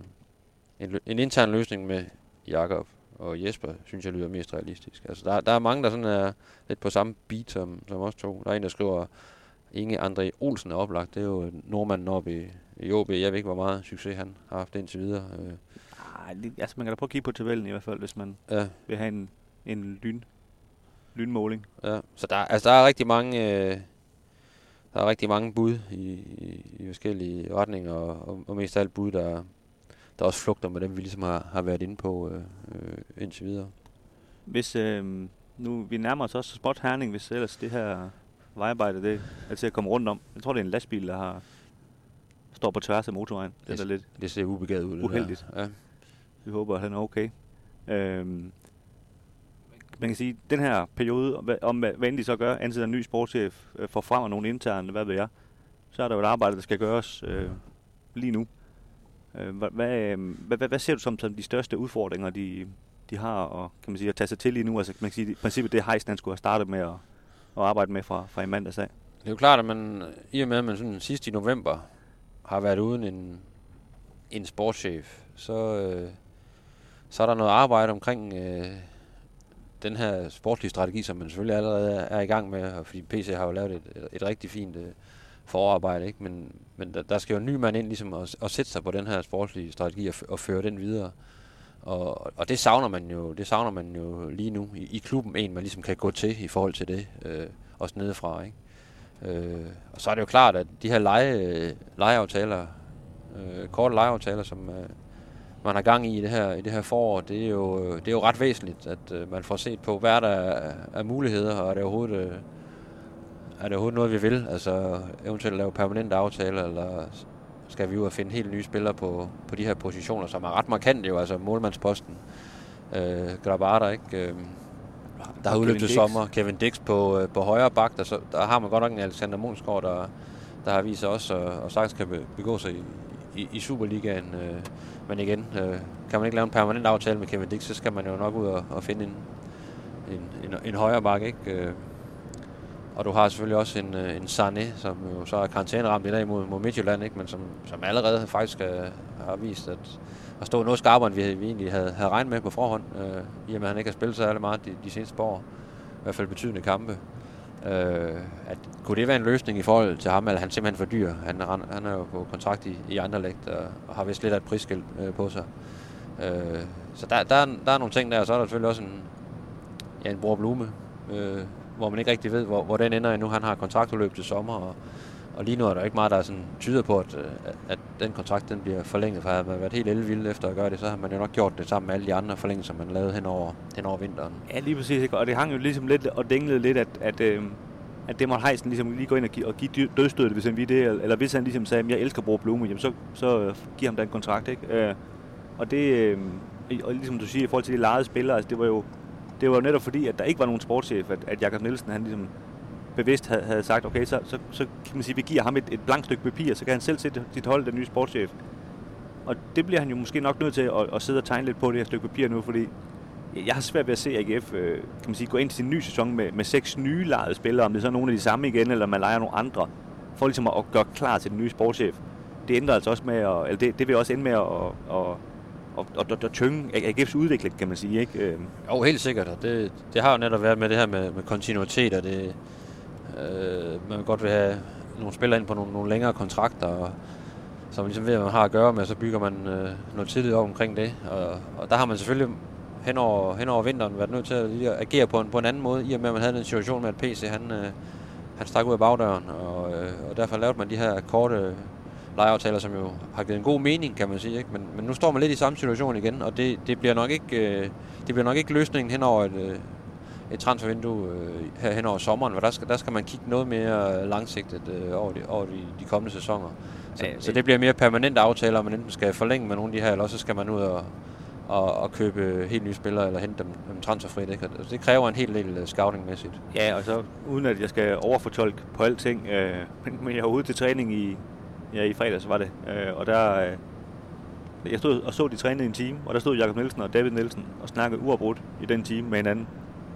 en, en intern løsning med Jakob og Jesper, synes jeg lyder mest realistisk. Altså, der, der er mange, der sådan er lidt på samme beat som, som os to. Der er en, der skriver, Inge André Olsen er oplagt. Det er jo nordmanden oppe i, i OB. Jeg ved ikke, hvor meget succes han har haft indtil videre. Øh, Nej, altså man kan da prøve at kigge på tabellen i hvert fald, hvis man ja. vil have en, en lyn, lynmåling. Ja, så der, altså der er rigtig mange, øh, der er rigtig mange bud i, i, i forskellige retninger, og, og, og mest af alt bud, der, der også flugter med dem, vi ligesom har, har været inde på øh, øh, indtil videre. Hvis øh, nu vi nærmer os også spot Herning, hvis ellers det her vejarbejde det er til at komme rundt om. Jeg tror, det er en lastbil, der har står på tværs af motorvejen. Det, det, er lidt det ser ubegavet ud. Uheldigt. Det ja. Vi håber, at han er okay. Øhm, man kan sige, at den her periode, om hvad, hvad end de så gør, ansætter en ny sportschef, øh, får frem af nogle interne, hvad ved jeg, så er der jo et arbejde, der skal gøres øh, lige nu. Øh, hvad, hvad, øhm, hvad, hvad, hvad ser du som, som de største udfordringer, de, de har og, kan man sige, at tage sig til lige nu? Altså, man kan sige, i princippet det Heisen, han skulle have startet med at, at arbejde med fra, fra i mandags af. Det er jo klart, at man, i og med, at man sådan sidst i november har været uden en, en sportschef, så, øh, så er der noget arbejde omkring øh, den her sportslige strategi, som man selvfølgelig allerede er, er i gang med, og fordi PC har jo lavet et, et, et rigtig fint øh, forarbejde, ikke? men, men der, der skal jo en ny mand ind ligesom og, at sætte sig på den her sportslige strategi og, og føre den videre. Og, og det savner man jo, det savner man jo lige nu i, i klubben, en man ligesom kan gå til i forhold til det, øh, også nedefra. Ikke? Øh, og så er det jo klart, at de her leje øh, lejeaftaler, øh, korte lejeaftaler som, øh, man har gang i i det her, i det her forår, det er jo, det er jo ret væsentligt, at øh, man får set på, hvad er der af muligheder, og er det overhovedet, øh, er det overhovedet noget, vi vil? Altså eventuelt lave permanente aftaler, eller skal vi ud og finde helt nye spillere på, på de her positioner, som er ret markante jo, altså målmandsposten. Øh, Grabada, ikke? Øh, der har udløbet sommer. Kevin Dix på, øh, på højre bak, der, så, der har man godt nok en Alexander Monsgaard, der, der har vist sig også, og, og sagtens kan begå sig i, i, i Superligaen. Øh, men igen, øh, kan man ikke lave en permanent aftale med Kevin Dix, så skal man jo nok ud og, og finde en, en, en, en højere bakke, ikke? Øh, og du har selvfølgelig også en, øh, en Sané, som jo så er karantæneramt i dag mod, mod Midtjylland, ikke? men som, som allerede faktisk er, har vist at, at stå noget skarpere, end vi, vi egentlig havde, havde regnet med på forhånd, øh, i og med at han ikke har spillet så meget de, de seneste par år. I hvert fald betydende kampe. Øh, at, kunne det være en løsning i forhold til ham, eller han er simpelthen for dyr? Han, han, er jo på kontrakt i, i andre lægt, og, og har vist lidt af et prisskilt øh, på sig. Øh, så der, der, der er nogle ting der, og så er der selvfølgelig også en, ja, en bror Blume, øh, hvor man ikke rigtig ved, hvor, hvor den ender endnu. Han har kontraktudløb til sommer, og, og lige nu er der ikke meget, der sådan tyder på, at, øh, at, den kontrakt den bliver forlænget. For havde man været helt elvild efter at gøre det, så har man jo nok gjort det sammen med alle de andre forlængelser, man lavede hen over, hen over vinteren. Ja, lige præcis. Ikke? Og det hang jo ligesom lidt og dinglede lidt, at, at, øh, at det måtte Heisen ligesom lige gå ind og give, og give dødstødet, hvis han ville det. Eller hvis han ligesom sagde, at jeg elsker Bro Blume, jamen så, så øh, giver ham den kontrakt. Ikke? Øh, og det, øh, og ligesom du siger, i forhold til de lejede spillere, altså det var jo det var jo netop fordi, at der ikke var nogen sportschef, at, at Jakob Nielsen, han ligesom bevidst havde, havde sagt, okay, så, så, så kan man sige, vi giver ham et, et blankt stykke papir, så kan han selv sætte sit hold, den nye sportschef. Og det bliver han jo måske nok nødt til at, at sidde og tegne lidt på det her stykke papir nu, fordi jeg har svært ved at se AGF øh, kan man sige, gå ind til sin nye sæson med, med seks nye lejede spillere, om det er så nogle af de samme igen, eller man leger nogle andre, for ligesom at, at gøre klar til den nye sportschef. Det ændrer altså også med, at, eller det, det vil også ende med at, at, at, at, at, at tynge AGF's udvikling, kan man sige. Ikke? Øh. Jo, helt sikkert. og Det, det har jo netop været med det her med, med kontinuitet, og det, øh, man vil godt vil have nogle spillere ind på nogle, nogle længere kontrakter, og, så man ligesom ved, hvad man har at gøre med, så bygger man øh, noget tidligt op omkring det. Og, og der har man selvfølgelig hen over, hen over vinteren været nødt til at lige agere på en, på en anden måde, i og med, at man havde den situation med, at PC han, øh, han stak ud af bagdøren, og, øh, og derfor lavede man de her korte lejeaftaler, som jo har givet en god mening, kan man sige. Ikke? Men, men nu står man lidt i samme situation igen, og det, det, bliver, nok ikke, øh, det bliver nok ikke løsningen hen over et, øh, et transfervindue øh, her hen over sommeren, for der skal, der skal man kigge noget mere langsigtet øh, over, de, over de, de kommende sæsoner. Så, Ja, så det bliver mere permanente aftaler, man enten skal forlænge med nogle af de her, eller også skal man ud og, og, og købe helt nye spillere, eller hente dem, dem transferfrit. Ikke? Og det kræver en hel del øh, scouting-mæssigt. Ja, og så uden at jeg skal overfortolke på alting, øh, men, men jeg var ude til træning i, ja, i fredags, var det. Øh, og der, øh, jeg stod og så de trænede i en time, og der stod Jakob Nielsen og David Nielsen og snakkede uafbrudt i den time med hinanden.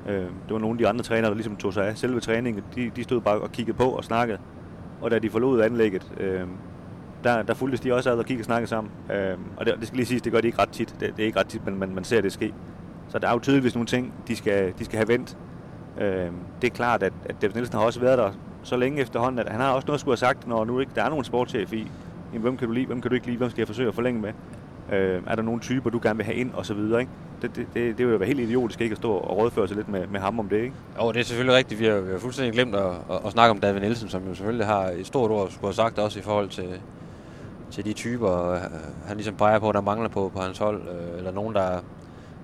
Øh, det var nogle af de andre trænere, der ligesom tog sig af selve træningen. De, de stod bare og kiggede på og snakkede. Og da de forlod anlægget, øh, der, der fulgtes de også ad og kiggede og snakkede sammen. Øh, og det, det skal lige siges, det gør de ikke ret tit. Det, det er ikke ret tit, men man, man ser det ske. Så der er jo tydeligvis nogle ting, de skal, de skal have vendt. Øh, det er klart, at, at David Nielsen har også været der så længe efterhånden, at han har også noget at skulle have sagt, når nu ikke der er nogen sportschef i. Hvem kan du lide, hvem kan du ikke lide, hvem skal jeg forsøge at forlænge med? Øh, er der nogle typer, du gerne vil have ind, og så videre, ikke? Det, det, det, det vil jo være helt idiotisk ikke at stå og rådføre sig lidt med, med ham om det, ikke? Jo, det er selvfølgelig rigtigt. Vi har, vi har fuldstændig glemt at, at, at snakke om David Nielsen, som jo selvfølgelig har et stort ord skulle have sagt også i forhold til, til de typer, øh, han ligesom peger på, der mangler på på hans hold, øh, eller nogen, der,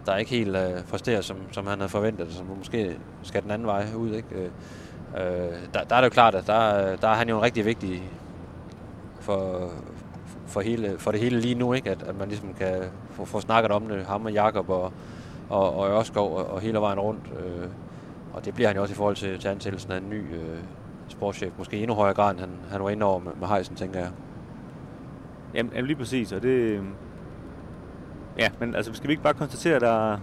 der ikke helt øh, præsterer, som, som han havde forventet, som måske skal den anden vej ud. Ikke? Øh, øh, der, der er det jo klart, at der, der er han jo en rigtig vigtig for, for, hele, for det hele lige nu, ikke? At, at man ligesom kan få, få snakket om det, ham og Jakob og, og, og Ørskov og, og hele vejen rundt. Øh, og det bliver han jo også i forhold til, til ansættelsen af en ny øh, sportschef. Måske i endnu højere grad, end han, han var inde over med, med Heisen, tænker jeg. Jamen, jamen lige præcis, og det... Ja, men altså, skal vi ikke bare konstatere, at der,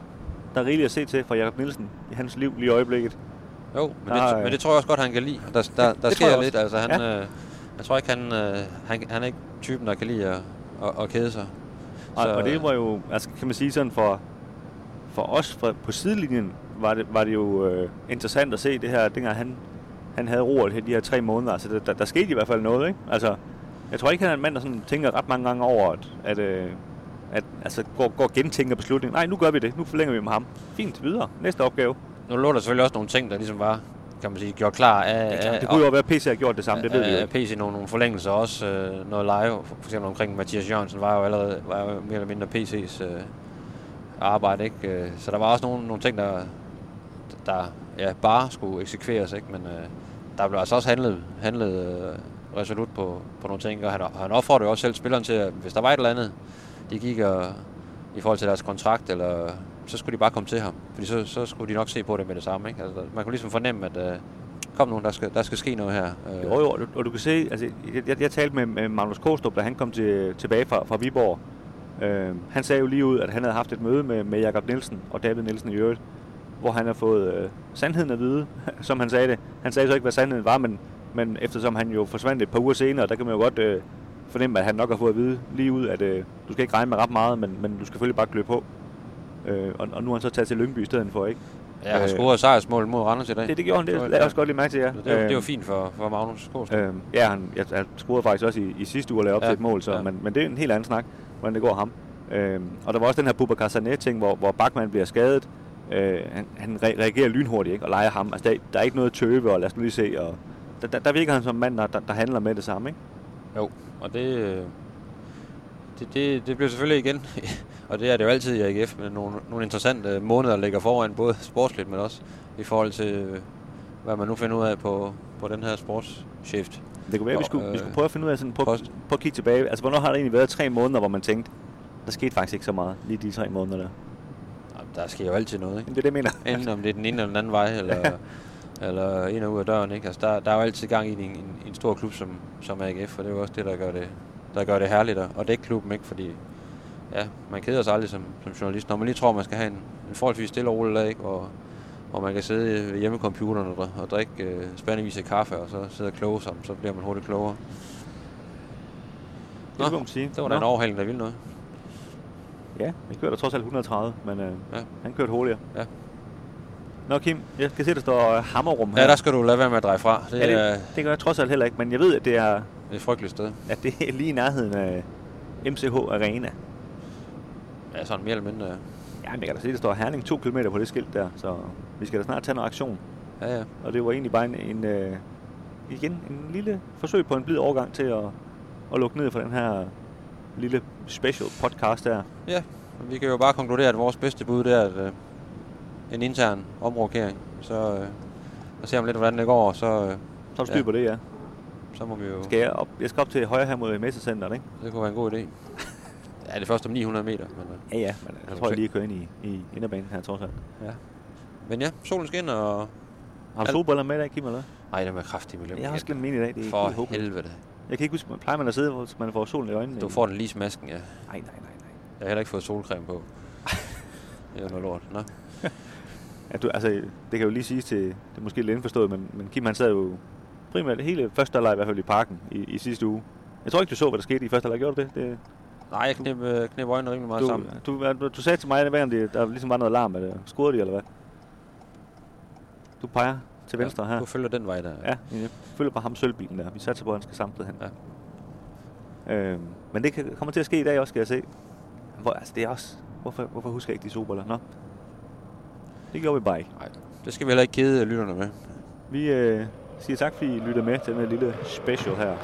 der er rigeligt at se til fra Jakob Nielsen i hans liv lige i øjeblikket? Jo, men, Der det, men det tror jeg også godt, han kan lide. Der, der, der sker lidt. Altså, han, Ja. øh, jeg tror ikke, han, øh, han, han er ikke typen, der kan lide at, at, at kede sig. Og, og det var jo, altså kan man sige sådan for, for os fra, på sidelinjen, var det, var det jo øh, interessant at se det her, dengang han, han havde roret her de her tre måneder. Altså der, der, der skete i hvert fald noget, ikke? Altså, jeg tror ikke, han er en mand, der sådan tænker ret mange gange over, at, at, øh, at altså, går, går og gentænker beslutningen. Nej, nu gør vi det. Nu forlænger vi med ham. Fint, videre. Næste opgave. Nu lå der selvfølgelig også nogle ting, der ligesom var, kan man sige, gjort klar af, Det, klart, det kunne jo være, at PC har gjort det samme. Det ved vi jo. PC nogle, nogle forlængelser også. Øh, noget live, for eksempel omkring Mathias Jørgensen, var jo allerede var jo mere eller mindre PC's øh, arbejde. Ikke? Øh, Så der var også nogle, nogle ting, der, der ja, bare skulle eksekveres. Ikke? Men øh, der blev altså også handlet, handlet øh, resolut på, på nogle ting. Og han, han opfordrede jo også selv spilleren til, at hvis der var et eller andet, de gik og, i forhold til deres kontrakt, eller, så skulle de bare komme til ham. Fordi så, så skulle de nok se på det med det samme. Ikke? Altså, man kunne ligesom fornemme, at øh, kom nu, der skal, der skal ske noget her. Øh, Jo, jo, og du, og du kan se, altså, jeg, jeg, jeg talte med, med Magnus Kostrup, da han kom til, tilbage fra, fra Viborg. Øh, han sagde jo lige ud, at han havde haft et møde med, med Jakob Nielsen og David Nielsen i øvrigt, hvor han har fået øh, sandheden at vide, som han sagde det. Han sagde så ikke, hvad sandheden var, men, men eftersom han jo forsvandt et par uger senere, der kan man jo godt øh, fornemme, at han nok har fået at vide lige ud, at øh, du skal ikke regne med ret meget, men, men du skal selvfølgelig bare klø på. Øh, og, og nu har han så taget til Lyngby i stedet for, ikke? Ja, han Øh, scorede sejrsmål mod Randers i dag. Det, det gjorde han, det jeg også godt lige mærke til, ja. Det, det, var, det var Øh, fint for, for Magnus Kås. Øh, ja, han, jeg, han scorede faktisk også i, i sidste uge og lavede op Ja, til et mål, så, ja. men, men det er en helt anden snak, hvordan det går ham. Øh, og der var også den her Bubakar Sané-ting, hvor, hvor Bachmann bliver skadet. Øh, han, han re- reagerer lynhurtigt ikke, og leger ham. Altså, der, der er ikke noget tøve, og lad os nu lige se. Og, der, der, der virker han som mand, der, der, der handler med det samme. Ikke? Jo, og det, øh, det, det, det bliver selvfølgelig igen, og det er det jo altid i AGF, med nogle, nogle interessante måneder, der ligger foran, både sportsligt, men også i forhold til, øh, hvad man nu finder ud af på, på den her sportschef. Det kunne være, at vi skulle, vi øh, skulle prøve at finde ud af, sådan, prøv, post. prøv at kigge tilbage. Altså, hvornår har det egentlig været tre måneder, hvor man tænkte, der skete faktisk ikke så meget lige de tre måneder der? Der sker jo altid noget, ikke? Men det er det, jeg mener. Enten om det er den ene eller den anden vej, eller, eller ind og ud af døren. Ikke? Altså, der, der er jo altid gang i en, en, en stor klub som, som AGF, og det er jo også det, der gør det, der gør det herligt at, dække klubben, ikke? fordi ja, man keder sig aldrig som, som journalist. Når man lige tror, man skal have en, en forholdsvis stille og rolig dag, ikke? Og, og man kan sidde ved hjemmecomputeren og, og drikke øh, spændevis af kaffe, og så sidde og kloge sammen, så bliver man hurtigt klogere. Det Nå, må man sige. Det var da en overhaling, der ville noget. Ja, vi kørte trods alt 130, men øh, Ja. han kørte hurtigere. Ja. Nå Kim, jeg kan se, der står Hammerum her. Ja, der skal du lade være med at dreje fra. Det, ja, det, det gør jeg trods alt heller ikke, men jeg ved, at det er, det er et frygteligt sted. at det er lige i nærheden af MCH Arena. Ja, sådan mere eller mindre. ja. Ja, men jeg kan da se, der står Herning 2 km på det skilt der, så vi skal da snart tage noget aktion. Ja, ja. Og det var egentlig bare en, en øh, igen, en lille forsøg på en blid overgang til at, at lukke ned for den her lille special podcast der. Ja, og vi kan jo bare konkludere, at vores bedste bud det er at, øh, en intern omrokering. Så, øh, og se om lidt, hvordan det går, så, øh, Så styr Ja. på det, ja. Så må vi jo... Skal jeg, op, jeg skal op til højre her mod Messecenteret, ikke? Det kunne være en god idé. Ja, det er først om 900 meter, men, øh, Ja, ja, men jeg tror, jeg lige kører ind i, i inderbanen her, trods alt. ja. Men ja, solen skinner, og... Har du solbriller med i dag, Kim, eller hvad? Ej, den var kraftig miljø. Jeg har også glemt mine i dag. Det er For helt helvede. Jeg kan ikke huske, plejer man at sidde, hvor man får solen i øjnene? Du får den lige i masken, ja. Nej, nej, nej, nej. Jeg har heller ikke fået solcreme på. Det er noget lort. Nå. Ja, du, altså, det kan jo lige sige til, det er måske lidt indforstået, men, men Kim han sad jo primært hele første halvleg i hvert fald i parken i, i sidste uge. Jeg tror ikke, du så, hvad der skete i første halvleg. Gjorde du det? det Nej, jeg knep, øh, knep øjnene rimelig meget du, sammen. du, du, du, sagde til mig, at det, der ligesom var noget larm. Er det, scorede de, eller hvad? Du peger til venstre ja, her. Du følger den vej der. Ja, jeg følger bare ham sølvbilen der. Vi satser på, at han skal samtidig hen. Ja. Øhm, men det kan, kommer til at ske i dag også, skal jeg se. Hvor, altså, det er også... Hvorfor, hvorfor husker jeg ikke de solbriller? Nå. Det gjorde vi bare ikke. Nej, det skal vi heller ikke kede lytterne med. Vi øh, jeg siger tak, fordi I lytter med til den her lille special her.